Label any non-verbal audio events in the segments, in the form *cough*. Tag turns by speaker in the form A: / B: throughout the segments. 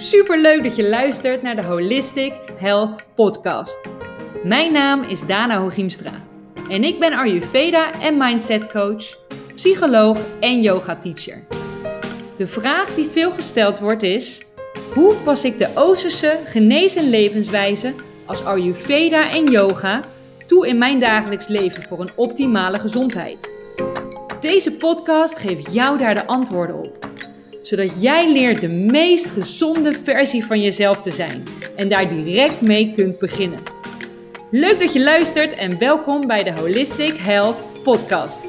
A: Super leuk dat je luistert naar de Holistic Health Podcast. Mijn naam is Dana Hogiemstra en ik ben Ayurveda en mindset coach, psycholoog en yoga teacher. De vraag die veel gesteld wordt is: hoe pas ik de Oosterse genees- en levenswijze als Ayurveda en yoga toe in mijn dagelijks leven voor een optimale gezondheid? Deze podcast geeft jou daar de antwoorden op zodat jij leert de meest gezonde versie van jezelf te zijn en daar direct mee kunt beginnen. Leuk dat je luistert en welkom bij de Holistic Health Podcast.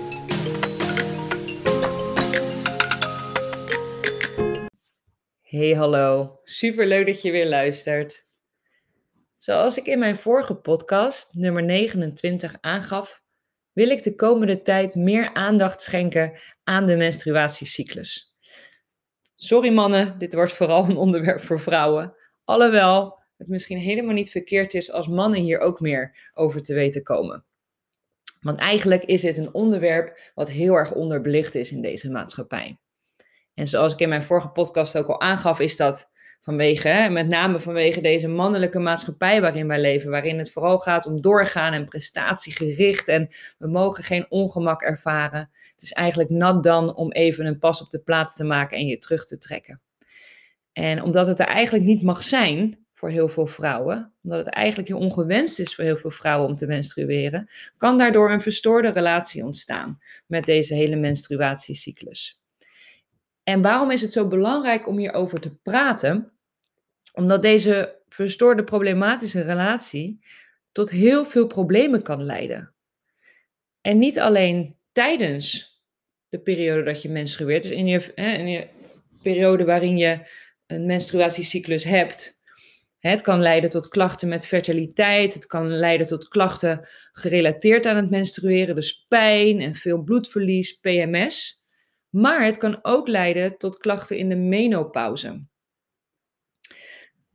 A: Hey hallo, super leuk dat je weer luistert. Zoals ik in mijn vorige podcast, nummer 29, aangaf, wil ik de komende tijd meer aandacht schenken aan de menstruatiecyclus. Sorry mannen, dit wordt vooral een onderwerp voor vrouwen. Alhoewel het misschien helemaal niet verkeerd is als mannen hier ook meer over te weten komen. Want eigenlijk is dit een onderwerp wat heel erg onderbelicht is in deze maatschappij. En zoals ik in mijn vorige podcast ook al aangaf, is dat vanwege, met name vanwege deze mannelijke maatschappij waarin wij leven, waarin het vooral gaat om doorgaan en prestatiegericht en we mogen geen ongemak ervaren. Het is eigenlijk nat dan om even een pas op de plaats te maken en je terug te trekken. En omdat het er eigenlijk niet mag zijn voor heel veel vrouwen, omdat het eigenlijk heel ongewenst is voor heel veel vrouwen om te menstrueren, kan daardoor een verstoorde relatie ontstaan met deze hele menstruatiecyclus. En waarom is het zo belangrijk om hierover te praten? Omdat deze verstoorde problematische relatie tot heel veel problemen kan leiden. En niet alleen tijdens de periode dat je menstrueert, dus in je, in je periode waarin je een menstruatiecyclus hebt. Het kan leiden tot klachten met fertiliteit. Het kan leiden tot klachten gerelateerd aan het menstrueren, dus pijn en veel bloedverlies, PMS. Maar het kan ook leiden tot klachten in de menopauze.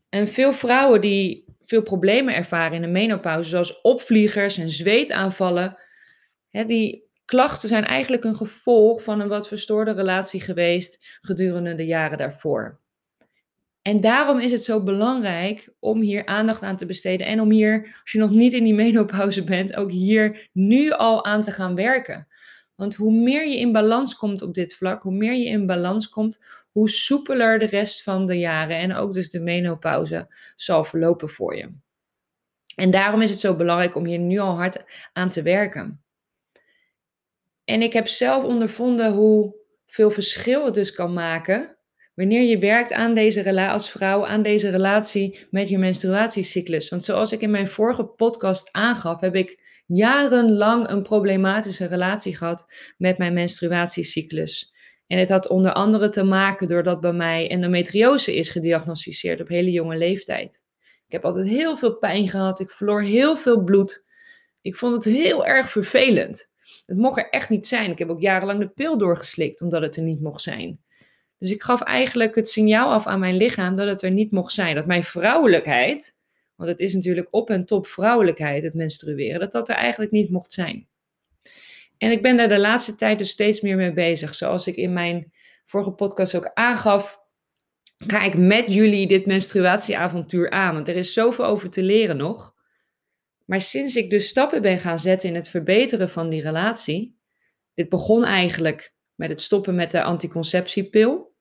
A: En veel vrouwen die veel problemen ervaren in de menopauze, zoals opvliegers en zweetaanvallen, hè, die klachten zijn eigenlijk een gevolg van een wat verstoorde relatie geweest gedurende de jaren daarvoor. En daarom is het zo belangrijk om hier aandacht aan te besteden en om hier, als je nog niet in die *laughs* menopauze bent, ook hier nu al aan te gaan werken. Want hoe meer je in balans komt op dit vlak, hoe meer je in balans komt, hoe soepeler de rest van de jaren en ook dus de menopauze zal verlopen voor je. En daarom is het zo belangrijk om hier nu al hard aan te werken. En ik heb zelf ondervonden hoe veel verschil het dus kan maken wanneer je werkt aan deze als vrouw, aan deze relatie met je menstruatiecyclus. Want zoals ik in mijn vorige podcast aangaf, heb ik jarenlang een problematische relatie gehad met mijn menstruatiecyclus. En het had onder andere te maken doordat bij mij endometriose is gediagnosticeerd op hele jonge leeftijd. Ik heb altijd heel veel pijn gehad, ik verloor heel veel bloed. Ik vond het heel erg vervelend. Het mocht er echt niet zijn. Ik heb ook jarenlang de pil doorgeslikt omdat het er niet mocht zijn. Dus ik gaf eigenlijk het signaal af aan mijn lichaam dat het er niet mocht zijn. Dat mijn vrouwelijkheid, want het is natuurlijk op en top vrouwelijkheid, het menstrueren, dat dat er eigenlijk niet mocht zijn. En ik ben daar de laatste tijd dus steeds meer mee bezig. Zoals ik in mijn vorige podcast ook aangaf, ga ik met jullie dit menstruatieavontuur aan. Want er is zoveel over te leren nog. Maar sinds ik dus stappen ben gaan zetten in het verbeteren van die relatie, dit begon eigenlijk met het stoppen met de anticonceptiepil.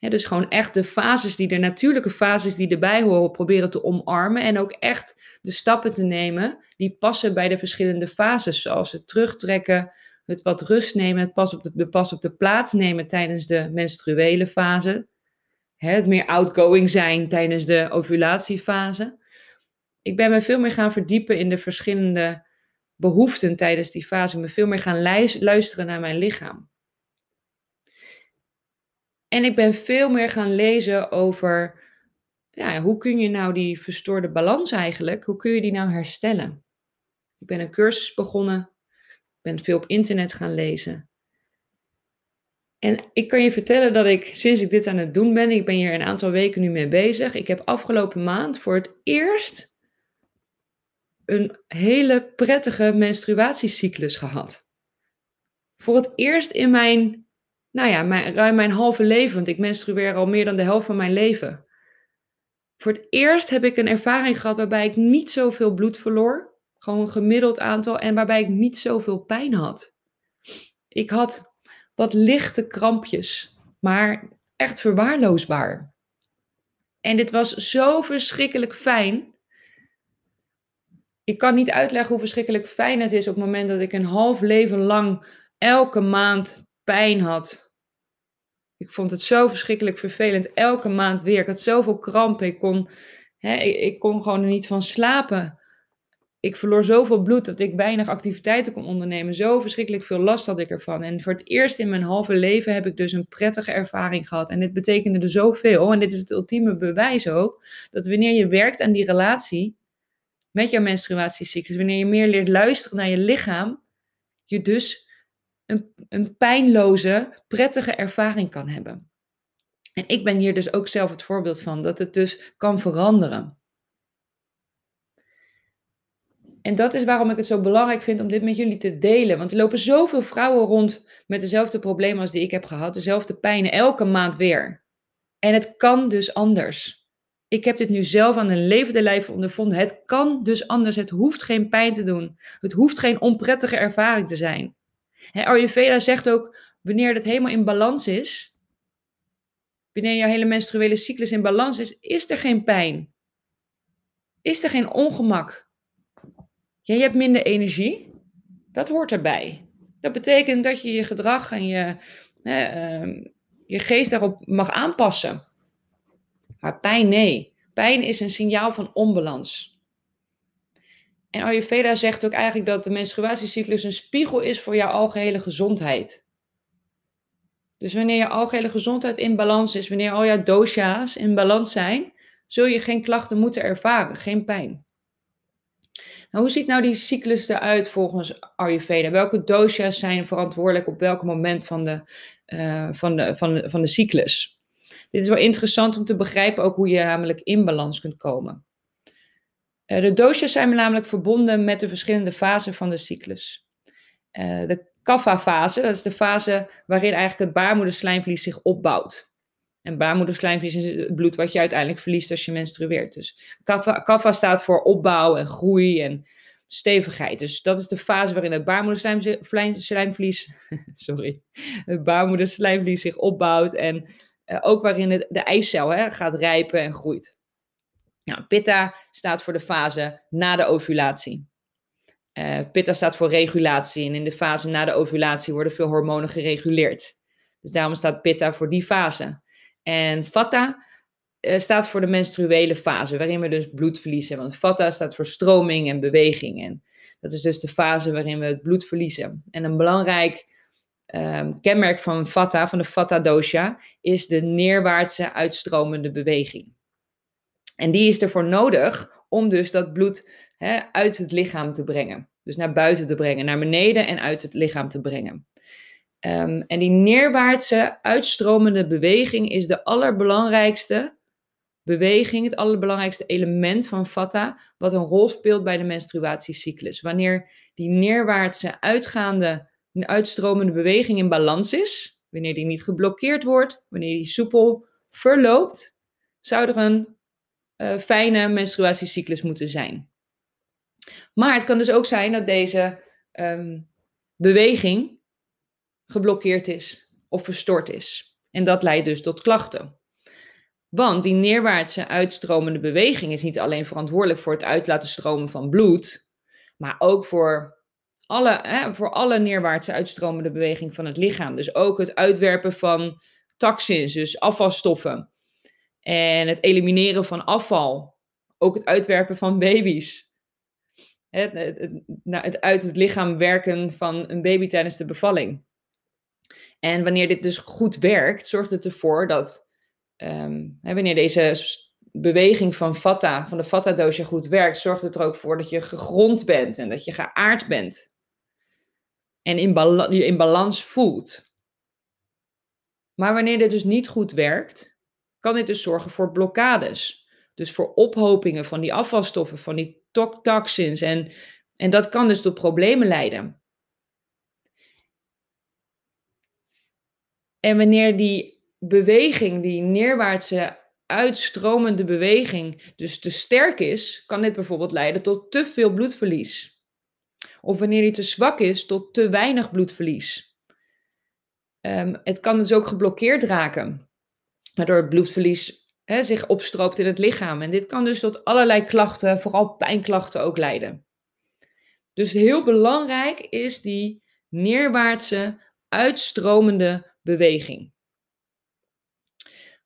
A: Dus gewoon echt de fases die, de natuurlijke fases die erbij horen, proberen te omarmen. En ook echt de stappen te nemen die passen bij de verschillende fases. Zoals het terugtrekken, het wat rust nemen, het pas op de, pas op de plaats nemen tijdens de menstruele fase. het meer outgoing zijn tijdens de ovulatiefase ik ben me veel meer gaan verdiepen in de verschillende behoeften tijdens die fase. Me veel meer gaan luisteren naar mijn lichaam. En ik ben veel meer gaan lezen over ja, hoe kun je nou die verstoorde balans eigenlijk, hoe kun je die nou herstellen? Ik ben een cursus begonnen, ik ben veel op internet gaan lezen. En ik kan je vertellen dat ik sinds ik dit aan het doen ben, ik ben hier een aantal weken nu mee bezig. Ik heb afgelopen maand voor het eerst een hele prettige menstruatiecyclus gehad. Voor het eerst in mijn, nou ja, mijn, ruim mijn halve leven, want ik menstrueer al meer dan de helft van mijn leven. Voor het eerst heb ik een ervaring gehad waarbij ik niet zoveel bloed verloor. Gewoon een gemiddeld aantal. En waarbij ik niet zoveel pijn had. Ik had wat lichte krampjes, maar echt verwaarloosbaar. En dit was zo verschrikkelijk fijn. Ik kan niet uitleggen hoe verschrikkelijk fijn het is op het moment dat ik een half leven lang elke maand pijn had. Ik vond het zo verschrikkelijk vervelend. Elke maand weer. Ik had zoveel krampen. Ik kon, hè, ik, kon gewoon niet van slapen. Ik verloor zoveel bloed dat ik weinig activiteiten kon ondernemen. Zo verschrikkelijk veel last had ik ervan. En voor het eerst in mijn halve leven heb ik dus een prettige ervaring gehad. En dit betekende er zoveel. En dit is het ultieme bewijs ook. Dat wanneer je werkt aan die relatie met jouw menstruatiecyclus. Wanneer je meer leert luisteren naar je lichaam. Je dus een, een pijnloze, prettige ervaring kan hebben. En ik ben hier dus ook zelf het voorbeeld van, dat het dus kan veranderen. En dat is waarom ik het zo belangrijk vind om dit met jullie te delen. Want er lopen zoveel vrouwen rond met dezelfde problemen als die ik heb gehad, dezelfde pijnen, elke maand weer. En het kan dus anders. Ik heb dit nu zelf aan een levende lijf ondervonden. Het kan dus anders. Het hoeft geen pijn te doen. Het hoeft geen onprettige ervaring te zijn. He, Ayurveda zegt ook, wanneer het helemaal in balans is, wanneer jouw hele menstruele cyclus in balans is, is er geen pijn. Is er geen ongemak. Ja, je hebt minder energie. Dat hoort erbij. Dat betekent dat je je gedrag en je, ehm, je geest daarop mag aanpassen. Maar pijn, nee. Pijn is een signaal van onbalans. En Ayurveda zegt ook eigenlijk dat de menstruatiecyclus een spiegel is voor jouw algehele gezondheid. Dus wanneer je algehele gezondheid in balans is, wanneer al jouw dosha's in balans zijn, zul je geen klachten moeten ervaren, geen pijn. Nou, hoe ziet nou die cyclus eruit volgens Ayurveda? Welke dosha's zijn verantwoordelijk op welk moment van de, uh, van de, van de, van de cyclus? Dit is wel interessant om te begrijpen ook hoe je namelijk in balans kunt komen. Eh, de doosjes zijn namelijk verbonden met de verschillende fasen van de cyclus. Uh, de kapha-fase, dat is de fase waarin eigenlijk het baarmoederslijmvlies zich opbouwt. En baarmoederslijmvlies is het bloed wat je uiteindelijk verliest als je menstrueert. Dus kapha, staat voor opbouw en groei en stevigheid. Dus dat is de fase waarin het baarmoederslijmvlies, *laughs* sorry, het baarmoederslijmvlies zich opbouwt en uh, ook waarin de eicel hè, gaat rijpen en groeit. Nou, pitta staat voor de fase na de ovulatie. Uh, pitta staat voor regulatie en in de fase na de ovulatie worden veel hormonen gereguleerd. Dus daarom staat pitta voor die fase. En vata uh, staat voor de menstruele fase, waarin we dus bloed verliezen. Want vata staat voor stroming en beweging. En dat is dus de fase waarin we het bloed verliezen. En een belangrijk um, kenmerk van vata, van de vata dosha, is de neerwaartse uitstromende beweging. En die is ervoor nodig om dus dat bloed hè, uit het lichaam te brengen. Dus naar buiten te brengen, naar beneden en uit het lichaam te brengen. Um, en die neerwaartse uitstromende beweging is de allerbelangrijkste beweging, het allerbelangrijkste element van vata, wat een rol speelt bij de menstruatiecyclus. Wanneer die neerwaartse uitgaande, uitstromende beweging in balans is, wanneer die niet geblokkeerd wordt, wanneer die soepel verloopt, zou er een uh, fijne menstruatiecyclus moeten zijn. Maar het kan dus ook zijn dat deze um, beweging geblokkeerd is of verstoord is. En dat leidt dus tot klachten. Want die neerwaartse uitstromende beweging is niet alleen verantwoordelijk voor het uitlaten stromen van bloed, maar ook voor alle, hè, voor alle neerwaartse uitstromende beweging van het lichaam. Dus ook het uitwerpen van toxins, dus afvalstoffen. En het elimineren van afval. Ook het uitwerpen van baby's. Het, nou, het uit het lichaam werken van een baby tijdens de bevalling. En wanneer dit dus goed werkt, zorgt het ervoor dat um, wanneer deze beweging van Vata, van de Vata-doosje goed werkt, zorgt het er ook voor dat je gegrond bent en dat je geaard bent. En in je in balans voelt. Maar wanneer dit dus niet goed werkt, kan dit dus zorgen voor blokkades. Dus voor ophopingen van die afvalstoffen, van die toxins. En, en dat kan dus tot problemen leiden. En wanneer die beweging, die neerwaartse uitstromende beweging dus te sterk is, kan dit bijvoorbeeld leiden tot te veel bloedverlies. Of wanneer die te zwak is, tot te weinig bloedverlies. Ehm, het kan dus ook geblokkeerd raken, waardoor het bloedverlies hè, zich opstroopt in het lichaam. En dit kan dus tot allerlei klachten, vooral pijnklachten ook leiden. Dus heel belangrijk is die neerwaartse, uitstromende beweging.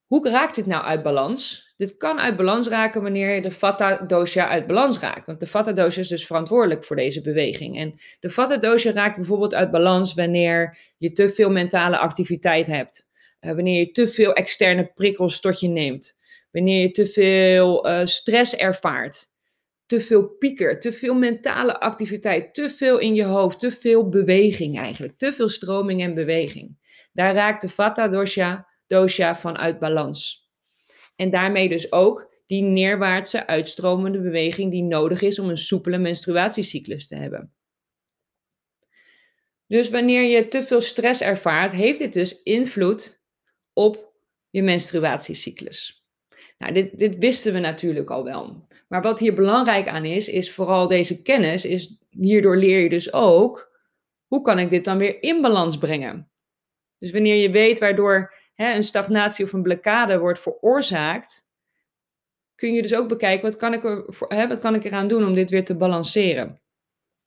A: Hoe raakt dit nou uit balans? Dit kan uit balans raken wanneer de Vata dosha uit balans raakt. Want de Vata dosha is dus verantwoordelijk voor deze beweging. En de Vata dosha raakt bijvoorbeeld uit balans wanneer je te veel mentale activiteit hebt. Uh, wanneer je te veel externe prikkels tot je neemt. Wanneer je te veel uh, stress ervaart. Te veel pieker, te veel mentale activiteit, te veel in je hoofd, te veel beweging eigenlijk. Te veel stroming en beweging. Daar raakt de Vata dosha dosha vanuit balans. En daarmee dus ook die neerwaartse uitstromende beweging die nodig is om een soepele menstruatiecyclus te hebben. Dus wanneer je te veel stress ervaart, heeft dit dus invloed op je menstruatiecyclus. Nou, dit, dit wisten we natuurlijk al wel. Maar wat hier belangrijk aan is, is vooral deze kennis, is hierdoor leer je dus ook, hoe kan ik dit dan weer in balans brengen? Dus wanneer je weet waardoor hè, een stagnatie of een blokkade wordt veroorzaakt, kun je dus ook bekijken wat kan ik, er, hè, wat kan ik eraan doen om dit weer te balanceren.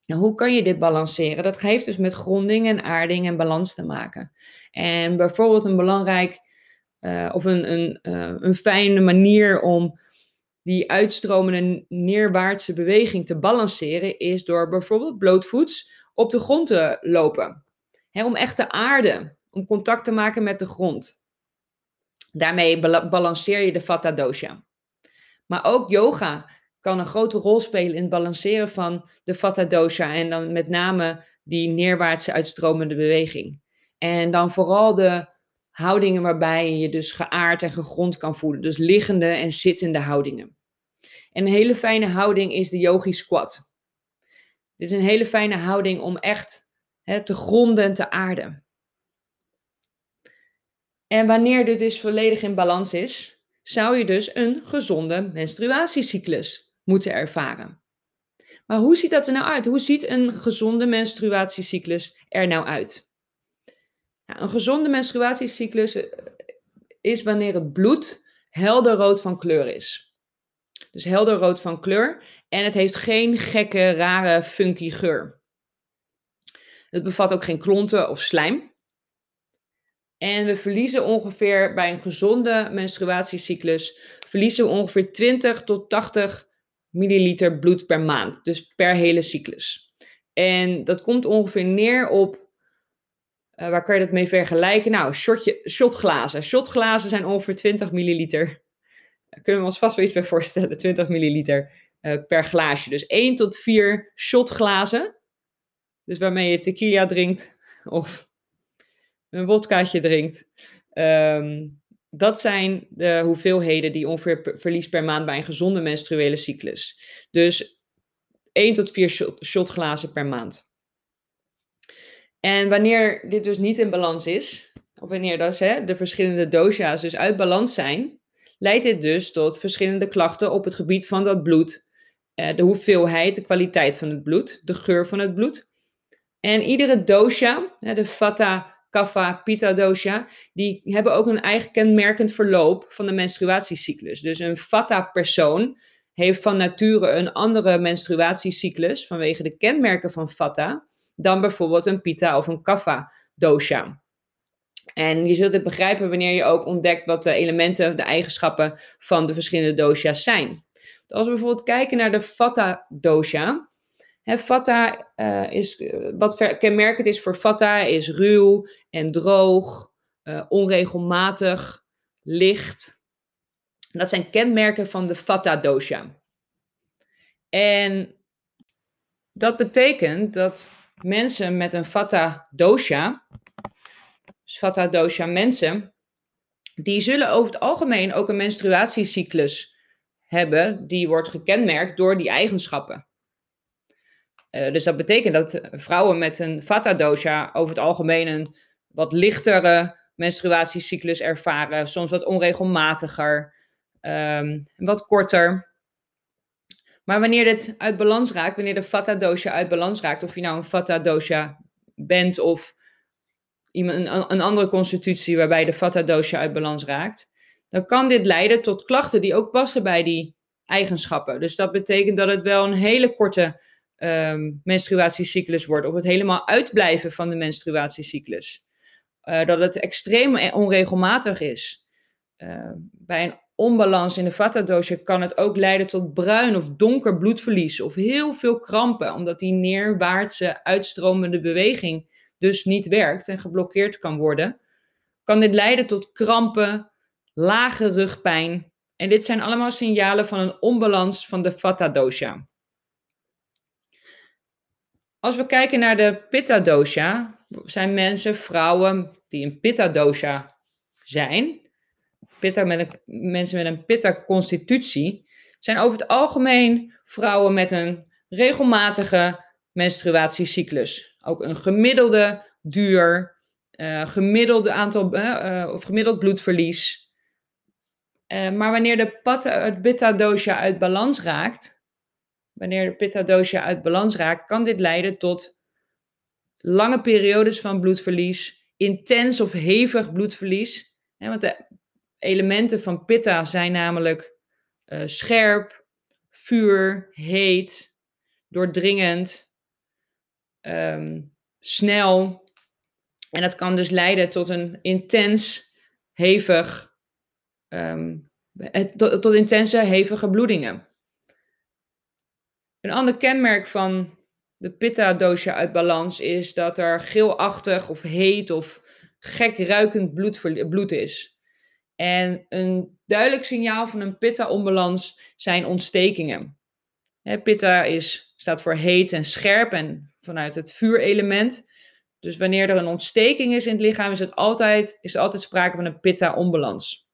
A: Nou, hoe kan je dit balanceren? Dat heeft dus met gronding en aarding en balans te maken. En bijvoorbeeld een belangrijk uh, of een, een, uh, een fijne manier om die uitstromende neerwaartse beweging te balanceren is door bijvoorbeeld blootvoets op de grond te lopen. om echt te aarden, om contact te maken met de grond. Daarmee balanceer je de Vata dosha. Maar ook yoga kan een grote rol spelen in het balanceren van de Vata dosha en dan met name die neerwaartse uitstromende beweging. En dan vooral de houdingen waarbij je je dus geaard en gegrond kan voelen. Dus liggende en zittende houdingen. En een hele fijne houding is de yogi squat. Dit is een hele fijne houding om echt te gronden en te aarden. En wanneer dit dus volledig in balans is, zou je dus een gezonde menstruatiecyclus moeten ervaren. Maar hoe ziet dat er nou uit? Hoe ziet een gezonde menstruatiecyclus er nou uit? Nou, een gezonde menstruatiecyclus eh, is wanneer het bloed helder rood van kleur is. Dus helder rood van kleur en het heeft geen gekke, rare, funky geur. Het bevat ook geen klonten of slijm. En we verliezen ongeveer bij een gezonde menstruatiecyclus, verliezen we ongeveer 20 tot 80 milliliter bloed per maand. Dus per hele cyclus. En dat komt ongeveer neer op, uh, waar kan je dat mee vergelijken? Nou, shotje, shotglazen. Shotglazen zijn ongeveer 20 milliliter. Kunnen we ons vast wel iets bij voorstellen, 20 milliliter uh, per glaasje. Dus 1 tot 4 shotglazen. Dus waarmee je tequila drinkt of een wodkaatje drinkt. Ehm, dat zijn de hoeveelheden die ongeveer verliest per maand bij een gezonde menstruele cyclus. Dus 1 tot 4 shot, shotglazen per maand. En wanneer dit dus niet in balans is, of wanneer dus, hè, de verschillende dosha's dus uit balans zijn, leidt dit dus tot verschillende klachten op het gebied van dat bloed. Eh, de hoeveelheid, de kwaliteit van het bloed, de geur van het bloed. En iedere dosha, de vata Kapha, Pitta dosha, die hebben ook een eigen kenmerkend verloop van de menstruatiecyclus. Dus een Vata-persoon heeft van nature een andere menstruatiecyclus vanwege de kenmerken van Vata dan bijvoorbeeld een Pitta of een Kapha dosha. En je zult het begrijpen wanneer je ook ontdekt wat de elementen, de eigenschappen van de verschillende dosha's zijn. Als we bijvoorbeeld kijken naar de Vata dosha, He, vata uh, is, uh, wat kenmerkend is voor vata, is ruw en droog, uh, onregelmatig, licht. dat zijn kenmerken van de vata dosha. En dat betekent dat mensen met een vata dosha, dus vata dosha mensen, die zullen over het algemeen ook een menstruatiecyclus hebben die wordt gekenmerkt door die eigenschappen. Uh, dus dat betekent dat vrouwen met een vata dosha over het algemeen een wat lichtere menstruatiecyclus ervaren, soms wat onregelmatiger. ehm, wat korter. Maar wanneer dit uit balans raakt, wanneer de vata dosha uit balans raakt, of je nou een vata dosha bent of iemand, een, een andere constitutie waarbij de vata dosha uit balans raakt, dan kan dit leiden tot klachten die ook passen bij die eigenschappen. Dus dat betekent dat het wel een hele korte um, menstruatiecyclus wordt, of het helemaal uitblijven van de menstruatiecyclus. Uh, dat het extreem onregelmatig is. Uh, bij een onbalans in de vata-dosha kan het ook leiden tot bruin of donker bloedverlies of heel veel krampen, omdat die neerwaartse uitstromende beweging dus niet werkt en geblokkeerd kan worden. Kan dit leiden tot krampen, lage rugpijn. En dit zijn allemaal signalen van een onbalans van de vata-dosha. Als we kijken naar de pitta-dosha, zijn mensen, vrouwen die een pitta-dosha zijn, pitta mensen met een pitta-constitutie, zijn over het algemeen vrouwen met een regelmatige menstruatiecyclus. Ook een gemiddelde duur, uh, gemiddelde aantal, uh, of gemiddeld bloedverlies. Maar wanneer de het pitta-dosha uit balans raakt, wanneer de pitta-dosha uit balans raakt, kan dit leiden tot lange periodes van bloedverlies, intens of hevig bloedverlies. want de elementen van pitta zijn namelijk uh, scherp, vuur, heet, doordringend, um, snel. En dat kan dus leiden tot een intens, hevig, um, tot, tot intense, hevige bloedingen. Een ander kenmerk van de pitta-dosha uit balans is dat er geelachtig of heet of gek ruikend bloed, bloed is. En een duidelijk signaal van een pitta-onbalans zijn ontstekingen. pitta is, staat voor heet en scherp en vanuit het vuurelement. Dus wanneer er een ontsteking is in het lichaam, is, het altijd, is er altijd sprake van een pitta-onbalans.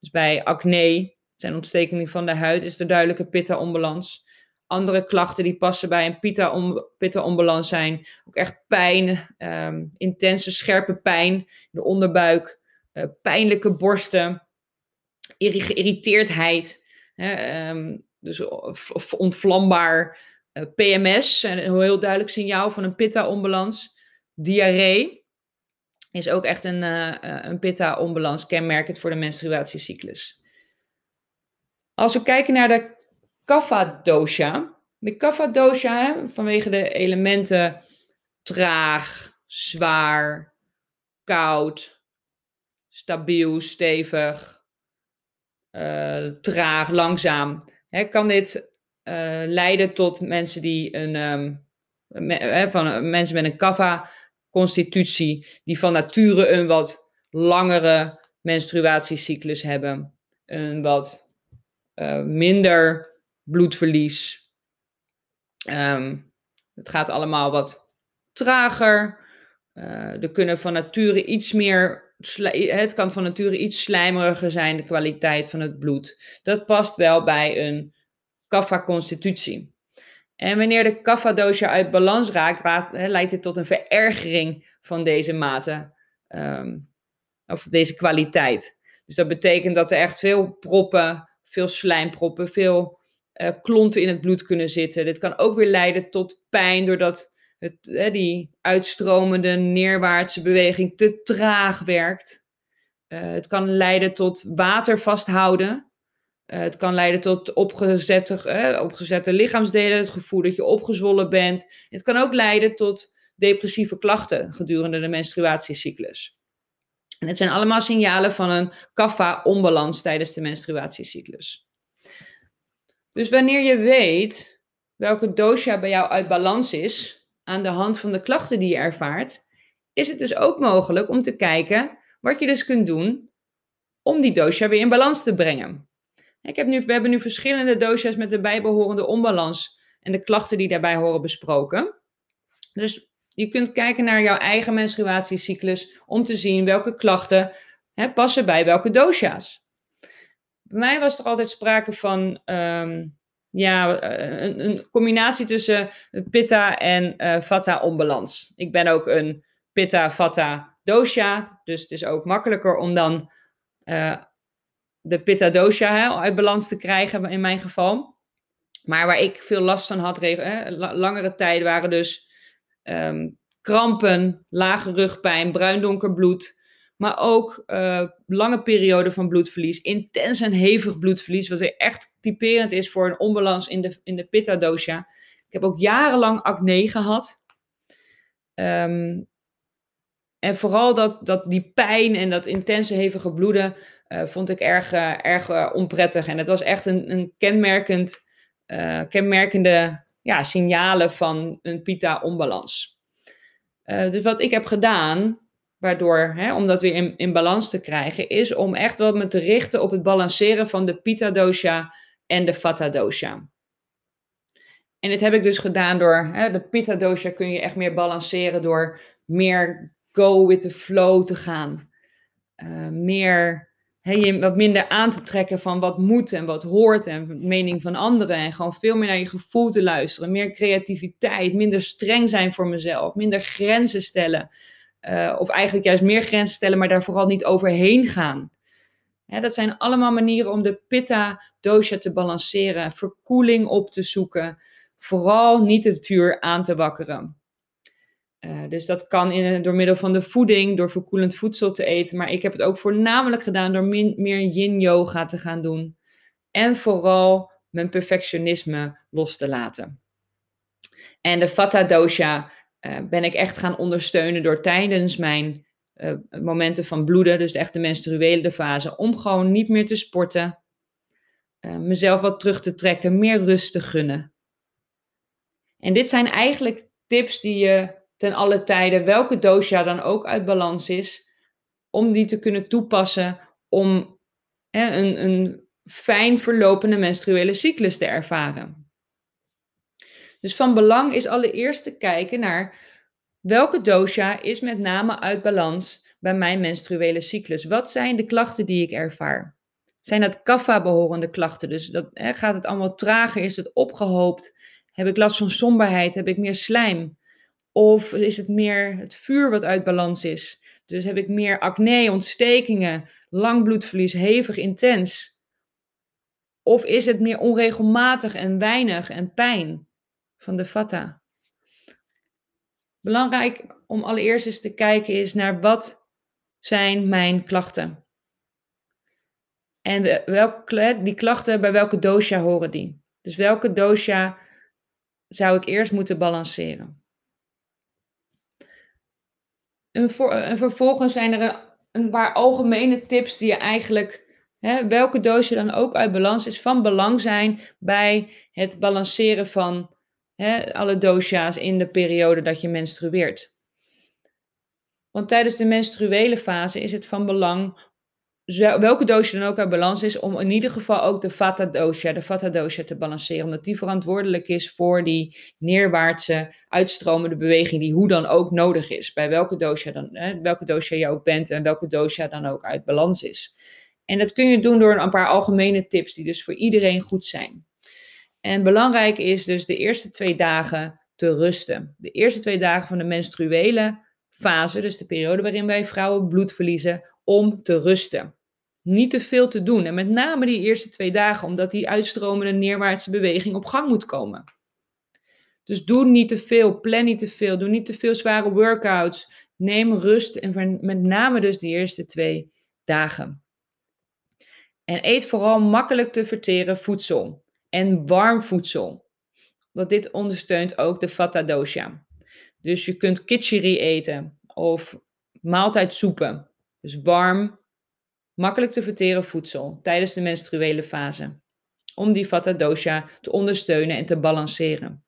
A: Dus bij acne, zijn ontstekingen van de huid, is er duidelijke pitta-onbalans andere klachten die passen bij een pitta-onbalans zijn. Ook echt pijn, um, intense scherpe pijn in de onderbuik, uh, pijnlijke borsten, geïrriteerdheid. Hè, um, dus ontvlambaar uh, PMS, een heel duidelijk signaal van een pitta-onbalans. Diarree is ook echt een, uh, een pitta-onbalans, kenmerkend voor de menstruatiecyclus. Als we kijken naar de Kapha dosha. De Kapha dosha, vanwege de elementen traag, zwaar, koud, stabiel, stevig, uh, traag, langzaam. Hè, kan dit uh, leiden tot mensen die een, um, me, van, mensen met een Kapha-constitutie, die van nature een wat langere menstruatiecyclus hebben, een wat uh, minder bloedverlies. Ehm, het gaat allemaal wat trager. Uh, er kunnen van nature iets meer. Het kan van nature iets slijmeriger zijn, de kwaliteit van het bloed. Dat past wel bij een kapha-constitutie. En wanneer de kapha-dosha uit balans raakt, leidt dit tot een verergering van deze mate. Um, of deze kwaliteit. Dus dat betekent dat er echt veel proppen, veel slijmproppen, veel uh, klonten in het bloed kunnen zitten. Dit kan ook weer leiden tot pijn doordat het, die uitstromende neerwaartse beweging te traag werkt. Uh, het kan leiden tot water vasthouden. Uh, het kan leiden tot opgezette, lichaamsdelen, het gevoel dat je opgezwollen bent. Het kan ook leiden tot depressieve klachten gedurende de menstruatiecyclus. En het zijn allemaal signalen van een kapha-onbalans tijdens de menstruatiecyclus. Dus wanneer je weet welke dosha bij jou uit balans is, aan de hand van de klachten die je ervaart, is het dus ook mogelijk om te kijken wat je dus kunt doen om die dosha weer in balans te brengen. Ik heb nu, we hebben nu verschillende dosha's met de bijbehorende onbalans en de klachten die daarbij horen besproken. Dus je kunt kijken naar jouw eigen menstruatiecyclus om te zien welke klachten hè, passen bij welke dosha's bij mij was er altijd sprake van um, ja, eh, een, een, combinatie tussen pitta en uh, vata onbalans. Ik ben ook een pitta vata dosha, dus het is ook makkelijker om dan uh, de pitta dosha uit balans te krijgen in mijn geval. Maar waar ik veel last van had, hè, langere tijd waren dus ehm, krampen, lage rugpijn, bruin-donker bloed. Maar ook uh, lange perioden van bloedverlies, intens en hevig bloedverlies, wat echt typerend is voor een onbalans in de, in de pitta dosha. Ik heb ook jarenlang acne gehad. Ehm, en vooral dat, dat die pijn en dat intense hevige bloeden uh, vond ik erg, uh, erg onprettig. En het was echt een, een kenmerkend, kenmerkende ja, signalen van een pita-onbalans. dus wat ik heb gedaan, waardoor, hè, om dat weer in, in balans te krijgen, is om echt wat me te richten op het balanceren van de Pitta dosha en de Vata dosha. En dit heb ik dus gedaan door, hè, de Pitta dosha kun je echt meer balanceren door meer go with the flow te gaan. Uh, meer, hè, je wat minder aan te trekken van wat moet en wat hoort en mening van anderen. En gewoon veel meer naar je gevoel te luisteren. Meer creativiteit, minder streng zijn voor mezelf, minder grenzen stellen. Uh, of eigenlijk juist meer grenzen stellen, maar daar vooral niet overheen gaan. dat zijn allemaal manieren om de pitta dosha te balanceren, verkoeling op te zoeken, vooral niet het vuur aan te wakkeren. Uh, dus dat kan in, door middel van de voeding, door verkoelend voedsel te eten. Maar ik heb het ook voornamelijk gedaan door min, meer yin-yoga te gaan doen. En vooral mijn perfectionisme los te laten. En de vata dosha uh, ben ik echt gaan ondersteunen door tijdens mijn uh, momenten van bloeden, dus echt de menstruele fase, om gewoon niet meer te sporten, uh, mezelf wat terug te trekken, meer rust te gunnen. En dit zijn eigenlijk tips die je ten alle tijden, welke dosha dan ook uit balans is, om die te kunnen toepassen om een, een fijn verlopende menstruele cyclus te ervaren. Dus van belang is allereerst te kijken naar welke dosha is met name uit balans bij mijn menstruele cyclus. Wat zijn de klachten die ik ervaar? Zijn dat kapha-behorende klachten? Dus dat, hè, gaat het allemaal trager? Is het opgehoopt? Heb ik last van somberheid? Heb ik meer slijm? Of is het meer het vuur wat uit balans is? Dus heb ik meer acne, ontstekingen, lang bloedverlies, hevig, intens? Of is het meer onregelmatig en weinig en pijn? Van de vata. Belangrijk om allereerst eens te kijken is naar wat zijn mijn klachten. En welke, die klachten, bij welke dosha horen die? Dus welke dosha zou ik eerst moeten balanceren? En, vervolgens zijn er een paar algemene tips die je eigenlijk, hè, welke dosha dan ook uit balans is, van belang zijn bij het balanceren van Hè, alle dosha's in de periode dat je menstrueert. Want tijdens de menstruele fase is het van belang, welke dosha dan ook uit balans is, om in ieder geval ook de vata dosha, de vata dosha te balanceren. Omdat die verantwoordelijk is voor die neerwaartse uitstromende beweging die hoe dan ook nodig is. Bij welke dosha, dan, hè, welke dosha je ook bent en welke dosha dan ook uit balans is. En dat kun je doen door een paar algemene tips die dus voor iedereen goed zijn. En belangrijk is dus de eerste twee dagen te rusten. De eerste twee dagen van de menstruele fase, dus de periode waarin wij vrouwen bloed verliezen, om te rusten. Niet te veel te doen. En met name die eerste twee dagen, omdat die uitstromende neerwaartse beweging op gang moet komen. Dus doe niet te veel, plan niet te veel, doe niet te veel zware workouts. Neem rust en met name dus de eerste twee dagen. En eet vooral makkelijk te verteren voedsel en warm voedsel. Want dit ondersteunt ook de Vata dosha. Dus je kunt kitcheri eten of maaltijdsoepen. Dus warm, makkelijk te verteren voedsel tijdens de menstruele fase. Om die Vata dosha te ondersteunen en te balanceren.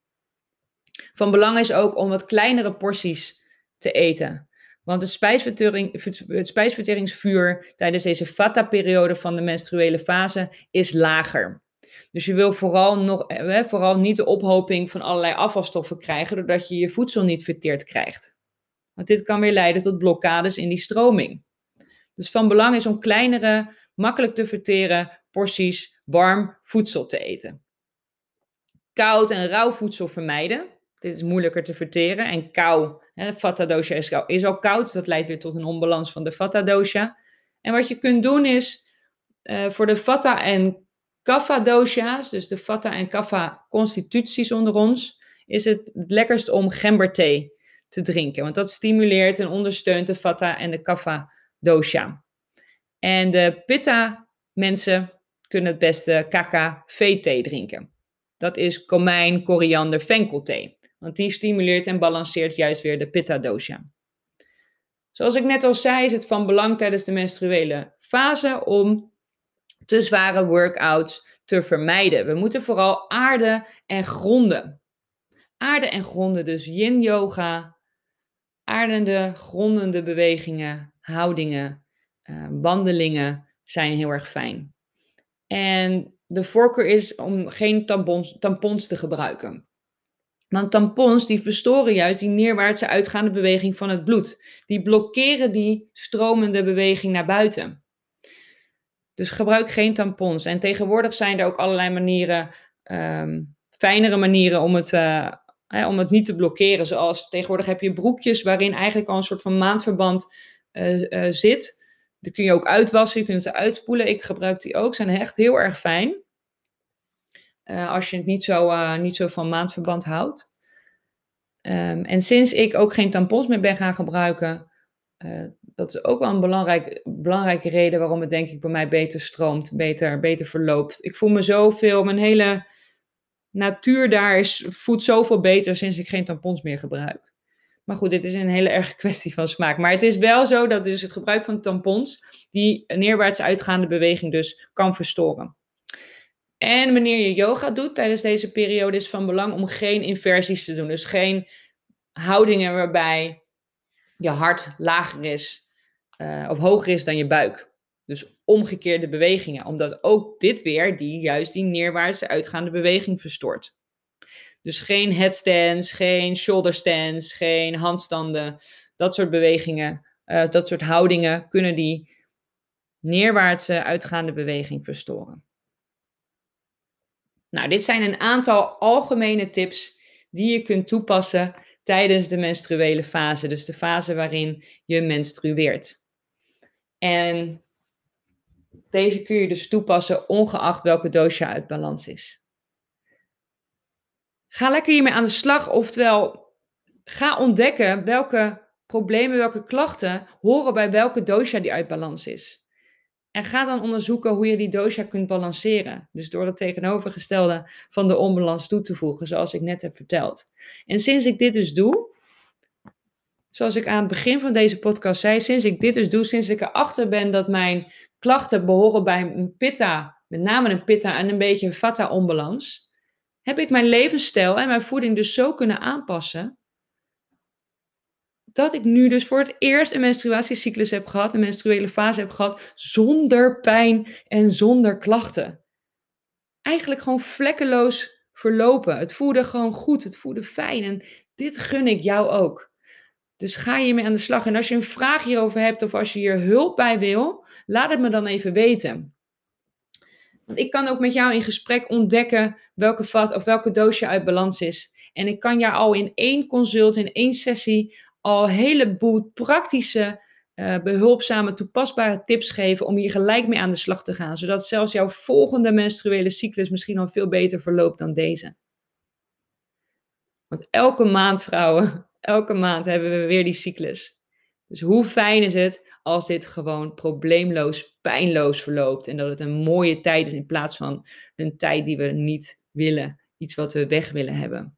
A: Van belang is ook om wat kleinere porties te eten. Want de spijsvertering, het spijsverteringsvuur tijdens deze Vata-periode van de menstruele fase is lager. Dus je wil vooral, nog, eh, vooral niet de ophoping van allerlei afvalstoffen krijgen, doordat je je voedsel niet verteerd krijgt. Want dit kan weer leiden tot blokkades in die stroming. Dus van belang is om kleinere, makkelijk te verteren porties warm voedsel te eten. Koud en rauw voedsel vermijden. Dit is moeilijker te verteren. En kou, hè, vata dosha is, is al koud. Dat leidt weer tot een onbalans van de vata dosha. En wat je kunt doen is Uh, voor de Vata en Kapha dosha's, dus de Vata en Kapha constituties onder ons, is het het lekkerst om gemberthee te drinken. Want dat stimuleert en ondersteunt de Vata en de Kapha dosha. En de Pitta mensen kunnen het beste kaka thee drinken. Dat is komijn, koriander, venkelthee. Want die stimuleert en balanceert juist weer de pitta dosha. Zoals ik net al zei, is het van belang tijdens de menstruele fase om te zware workouts te vermijden. We moeten vooral aarden en gronden. Aarden en gronden, dus yin yoga, aardende, grondende bewegingen, houdingen, uh, wandelingen zijn heel erg fijn. En de voorkeur is om geen tampons, tampons te gebruiken. Want tampons die verstoren juist die neerwaartse uitgaande beweging van het bloed. Die blokkeren die stromende beweging naar buiten. Dus gebruik geen tampons. En tegenwoordig zijn er ook allerlei manieren, um, fijnere manieren om het, uh, om het niet te blokkeren. Zoals tegenwoordig heb je broekjes waarin eigenlijk al een soort van maandverband uh, uh, zit. Die kun je ook uitwassen, je kunt ze uitspoelen. Ik gebruik die ook, zijn echt heel erg fijn. Als je het niet zo, niet zo van maandverband houdt. Um, en sinds ik ook geen tampons meer ben gaan gebruiken, dat is ook wel een belangrijk, belangrijke reden waarom het denk ik bij mij beter stroomt, beter, beter verloopt. Ik voel me zoveel, mijn hele natuur daar is, voelt zoveel beter sinds ik geen tampons meer gebruik. Maar goed, dit is een hele erge *laughs* kwestie van smaak. Maar het is wel zo dat dus het gebruik van tampons die neerwaarts uitgaande beweging dus kan verstoren. En wanneer je yoga doet tijdens deze periode is van belang om geen inversies te doen. Dus geen houdingen waarbij je hart lager is uh, of hoger is dan je buik. Dus omgekeerde bewegingen, omdat ook dit weer die juist die neerwaartse uitgaande beweging verstoort. Dus geen headstands, geen shoulder stands, geen handstanden, dat soort bewegingen, uh, dat soort houdingen kunnen die neerwaartse uitgaande beweging verstoren. Nou, dit zijn een aantal algemene tips die je kunt toepassen tijdens de menstruele fase, dus de fase waarin je menstrueert. En deze kun je dus toepassen ongeacht welke dosha uit balans is. Ga lekker hiermee aan de slag, oftewel ga ontdekken welke problemen, welke klachten horen bij welke dosha die uit balans is. En ga dan onderzoeken hoe je die dosha kunt balanceren. Dus door het tegenovergestelde van de onbalans toe te voegen, zoals ik net heb verteld. En sinds ik dit dus doe, zoals ik aan het begin van deze podcast zei, sinds ik dit dus doe, sinds ik erachter ben dat mijn klachten behoren bij een pitta, met name een pitta en een beetje een vata onbalans, heb ik mijn levensstijl en mijn voeding dus zo kunnen aanpassen dat ik nu dus voor het eerst een menstruatiecyclus heb gehad, een menstruele fase heb gehad, zonder pijn en zonder klachten. Eigenlijk gewoon vlekkeloos verlopen. Het voelde gewoon goed, het voelde fijn en dit gun ik jou ook. Dus ga hiermee aan de slag. En als je een vraag hierover hebt of als je hier hulp bij wil, laat het me dan even weten. Want ik kan ook met jou in gesprek ontdekken welke vat of welke doos je uit balans is. En ik kan jou al in één consult, in één sessie, al een heleboel praktische, uh, behulpzame, toepasbare tips geven om hier gelijk mee aan de slag te gaan. Zodat zelfs jouw volgende menstruele cyclus misschien al veel beter verloopt dan deze. Want elke maand, vrouwen, *laughs* elke maand hebben we weer die cyclus. Dus hoe fijn is het als dit gewoon probleemloos, pijnloos verloopt. En dat het een mooie tijd is in plaats van een tijd die we niet willen. Iets wat we weg willen hebben.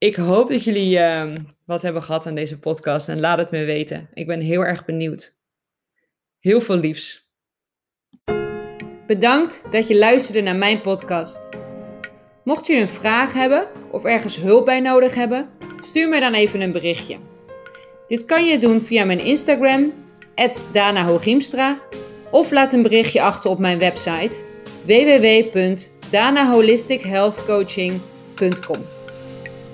A: Ik hoop dat jullie uh, wat hebben gehad aan deze podcast en laat het me weten. Ik ben heel erg benieuwd. Heel veel liefs. Bedankt dat je luisterde naar mijn podcast. Mocht je een vraag hebben of ergens hulp bij nodig hebben, stuur me dan even een berichtje. Dit kan je doen via mijn Instagram, Dana of laat een berichtje achter op mijn website www.danaholistichealthcoaching.com.